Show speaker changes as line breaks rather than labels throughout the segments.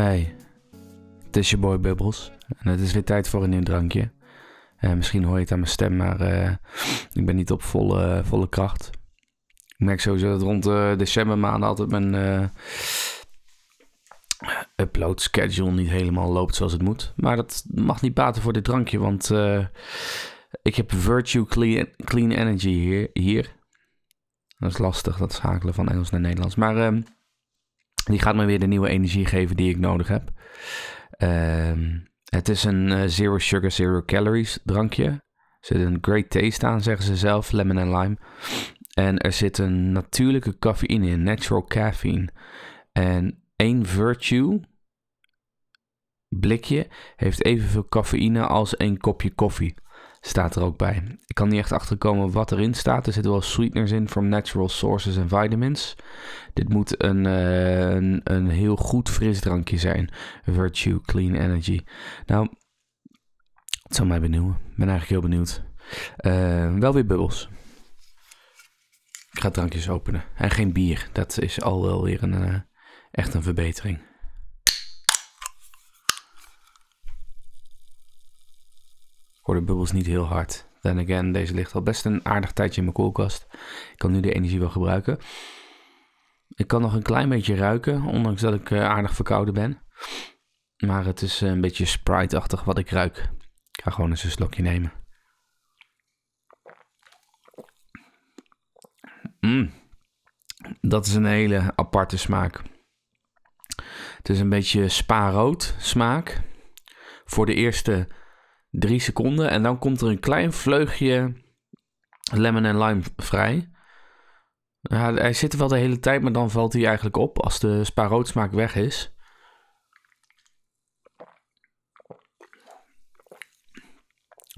Hey, het is je boy Bubbles. En het is weer tijd voor een nieuw drankje. Eh, misschien hoor je het aan mijn stem, maar eh, ik ben niet op volle, volle kracht. Ik merk sowieso dat rond de decembermaanden altijd mijn uh, upload schedule niet helemaal loopt zoals het moet. Maar dat mag niet baten voor dit drankje, want ik heb Virtue Clean, Clean Energy hier, hier. Dat is lastig, dat schakelen van Engels naar Nederlands. Maar ehm, die gaat me weer de nieuwe energie geven die ik nodig heb. Ehm, het is een eh, zero sugar, zero calories drankje. Er zit een great taste aan, zeggen ze zelf, lemon en lime. En er zit een natuurlijke cafeïne in, natural caffeine. En één Virtue blikje heeft evenveel cafeïne als één kopje koffie staat er ook bij. Ik kan niet echt achterkomen wat erin staat. Er zitten wel sweeteners in from natural sources en vitamins. Dit moet een, uh, een, een, heel goed frisdrankje zijn. Virtue Clean Energy. Nou, het zal mij benieuwen. Ik ben eigenlijk heel benieuwd. Uh, wel weer bubbels. Ik ga drankjes openen. En geen bier. Dat is al wel weer een, uh, echt een verbetering. Hoor de bubbels niet heel hard. Then again, deze ligt al best een aardig tijdje in mijn koelkast. Ik kan nu de energie wel gebruiken. Ik kan nog een klein beetje ruiken, ondanks dat ik uh, aardig verkouden ben. Maar het is een beetje Sprite-achtig wat ik ruik. Ik ga gewoon eens een slokje nemen. Mm. Dat is een hele aparte smaak. Het is een beetje spa-rood smaak. Voor de eerste drie seconden. En dan komt er een klein vleugje lemon en lime vrij. Hij zit er wel de hele tijd, maar dan valt hij eigenlijk op als de spa smaak weg is.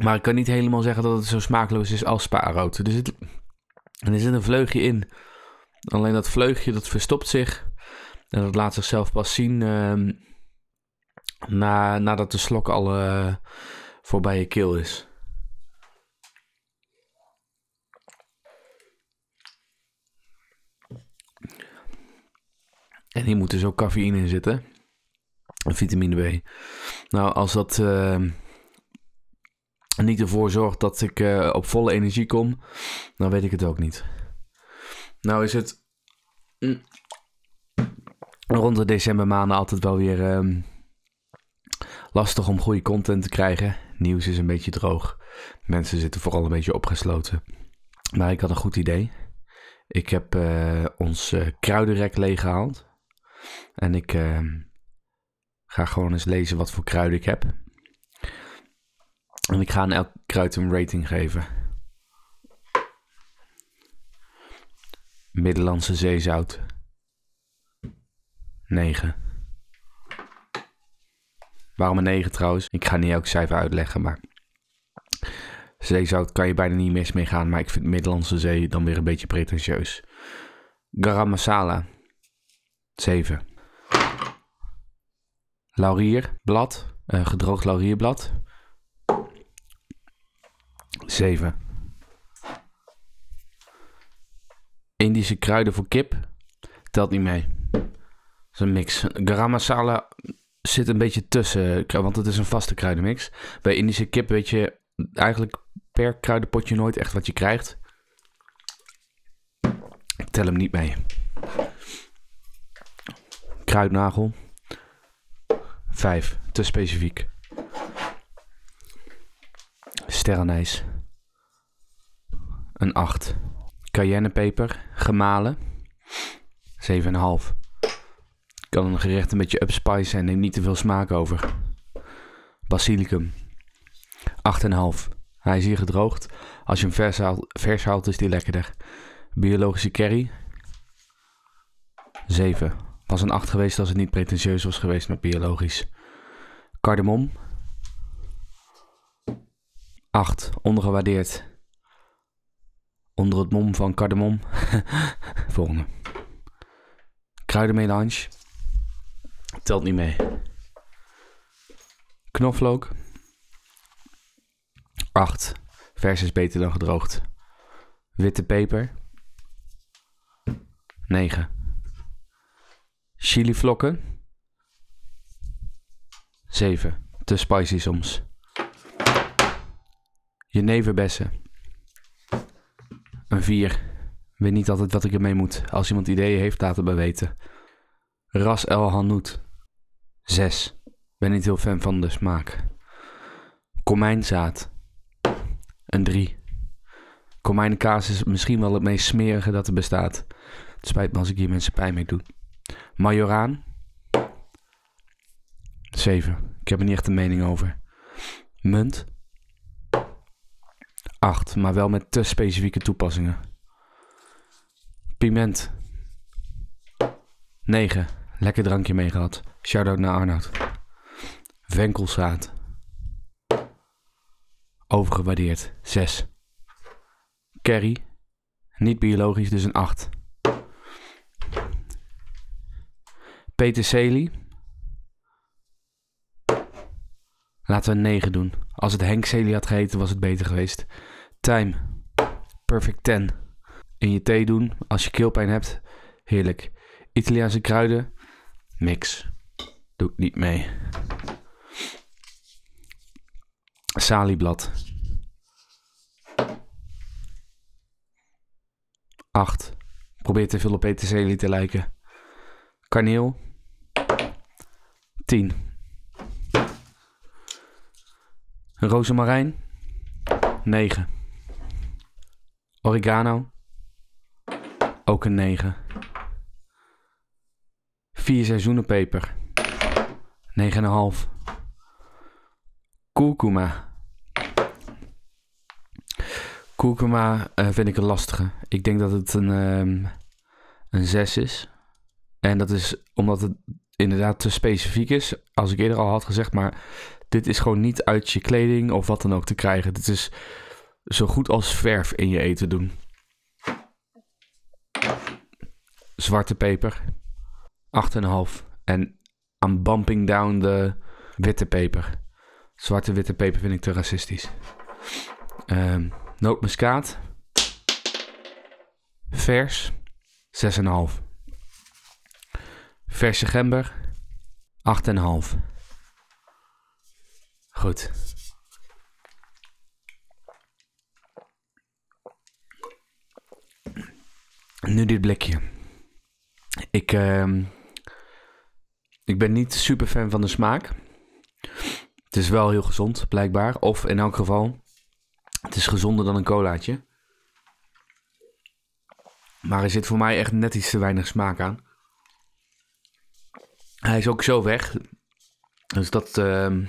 Maar ik kan niet helemaal zeggen dat het zo smaakloos is als spaarrood. Er zit, er zit een vleugje in. Alleen dat vleugje dat verstopt zich. En dat laat zichzelf pas zien uh, na, nadat de slok al uh, voorbij je keel is. En hier moet dus ook cafeïne in zitten. En vitamine B. Nou, als dat uh, niet ervoor zorgt dat ik uh, op volle energie kom, dan weet ik het ook niet. Nou is het mm, rond de decembermaanden altijd wel weer uh, lastig om goede content te krijgen. Nieuws is een beetje droog. Mensen zitten vooral een beetje opgesloten. Maar ik had een goed idee. Ik heb uh, ons uh, kruidenrek leeggehaald. En ik uh, ga gewoon eens lezen wat voor kruiden ik heb. En ik ga aan elk kruid een rating geven. Middellandse zeezout. 9. Waarom een 9 trouwens? Ik ga niet elk cijfer uitleggen, maar... Zeezout kan je bijna niet mis mee gaan, maar ik vind Middellandse Zee dan weer een beetje pretentieus. Garam masala. 7. Laurierblad. Uh, gedroogd laurierblad. 7. Indische kruiden voor kip. Telt niet mee. Dat is een mix. Garam masala zit een beetje tussen, want het is een vaste kruidenmix. Bij Indische kip weet je eigenlijk per kruidenpotje nooit echt wat je krijgt. Ik tel hem niet mee. Kruidnagel. 5. Te specifiek. Sterrenijs. Een 8. Cayennepeper. Gemalen. 7,5 kan een gerecht een beetje upspice en neemt niet te veel smaak over. Basilicum. 8,5. Hij is hier gedroogd. Als je hem vers haalt, vers is die lekkerder. Biologische curry. 7. Was een 8 geweest als het niet pretentieus was geweest met biologisch. Cardamom. 8. Ondergewaardeerd. Onder het mom van cardamom. Volgende. Kruidenmelange. Telt niet mee. Knoflook. 8. Vers is beter dan gedroogd. Witte peper. 9. Chilivlokken. 7. Te spicy soms. Jeneverbessen. Een 4. Weet niet altijd wat ik ermee moet. Als iemand ideeën heeft, laat het me weten. Ras El Hanout. 6. Ben niet heel fan van de smaak. Komijnzaad. Een 3. Komijnenkaas is misschien wel het meest smerige dat er bestaat. Spijt me als ik hier mensen pijn mee doe. Majoraan. 7. Ik heb er niet echt een mening over. Munt. 8, maar wel met te specifieke toepassingen. Piment. 9. Lekker drankje mee gehad. Shout-out naar Arnoud. Venkelzaad. Overgewaardeerd. 6. Curry. Niet biologisch, dus een 8. Peterselie. Laten we een 9 doen. Als het Henk Celie had geheten, was het beter geweest. Time. Perfect 10. In je thee doen als je keelpijn hebt. Heerlijk. Italiaanse kruiden. Mix. Doe ik niet mee. Salieblad. 8. Probeer te veel op peterselie te lijken. Kaneel. 10. Rozemarijn. 9. Oregano. Ook een 9. Vier seizoenen peper. 9,5. Kurkuma. Kurkuma uh, vind ik een lastige. Ik denk dat het een, um, een 6 is. En dat is omdat het inderdaad te specifiek is. Als ik eerder al had gezegd, maar dit is gewoon niet uit je kleding of wat dan ook te krijgen. Dit is zo goed als verf in je eten doen. Zwarte peper. 8,5. En I'm bumping down de witte peper. Zwarte witte peper vind ik te racistisch. Um, nootmuskaat. Vers. 6,5. Verse gember. 8,5. Goed. Nu dit blikje. Ik, uh, ik ben niet super fan van de smaak. Het is wel heel gezond, blijkbaar. Of in elk geval, het is gezonder dan een colaatje. Maar er zit voor mij echt net iets te weinig smaak aan. Hij is ook zo weg. Dus dat, uh,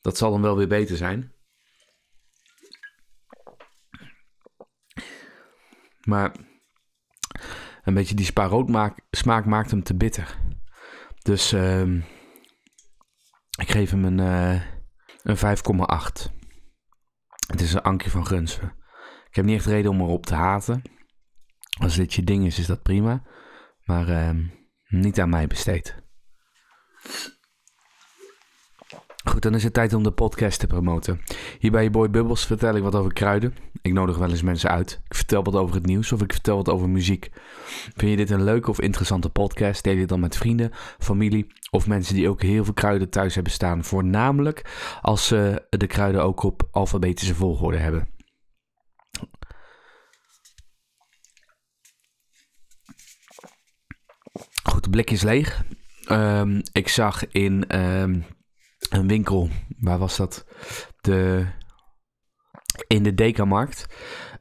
dat zal dan wel weer beter zijn. Maar een beetje die spa maak, smaak maakt hem te bitter. Dus uh, ik geef hem een, uh, een 5,8. Het is een ankje van Gunsven. Ik heb niet echt reden om erop te haten. Als dit je ding is, is dat prima. Maar uh, niet aan mij besteed. Goed, dan is het tijd om de podcast te promoten. Hier bij je boy Bubbles vertel ik wat over kruiden. Ik nodig wel eens mensen uit. Ik vertel wat over het nieuws of ik vertel wat over muziek. Vind je dit een leuke of interessante podcast? Deel je dan met vrienden, familie of mensen die ook heel veel kruiden thuis hebben staan. Voornamelijk als ze de kruiden ook op alfabetische volgorde hebben. Goed, de blik is leeg. Um, ik zag in um, een winkel, waar was dat? De, in de Dekamarkt.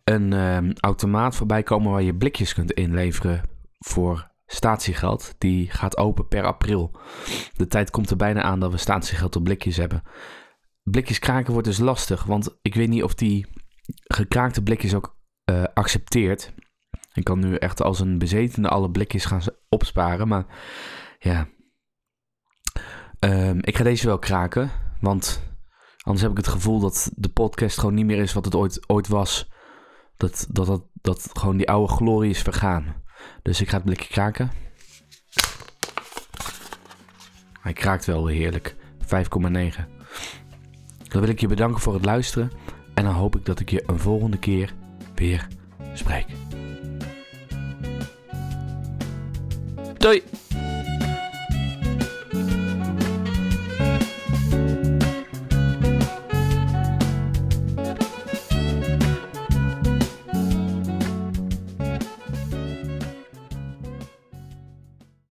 Een um, automaat voorbij komen waar je blikjes kunt inleveren voor statiegeld. Die gaat open per april. De tijd komt er bijna aan dat we statiegeld op blikjes hebben. Blikjes kraken wordt dus lastig, want ik weet niet of die gekraakte blikjes ook uh, accepteert. Ik kan nu echt als een bezetene alle blikjes gaan opsparen, maar ja, Um, ik ga deze wel kraken, want anders heb ik het gevoel dat de podcast gewoon niet meer is wat het ooit, ooit was. Dat, dat, dat, dat gewoon die oude glorie is vergaan. Dus ik ga het blikje kraken. Hij kraakt wel weer heerlijk. 5,9. Dan wil ik je bedanken voor het luisteren. En dan hoop ik dat ik je een volgende keer weer spreek. Doei!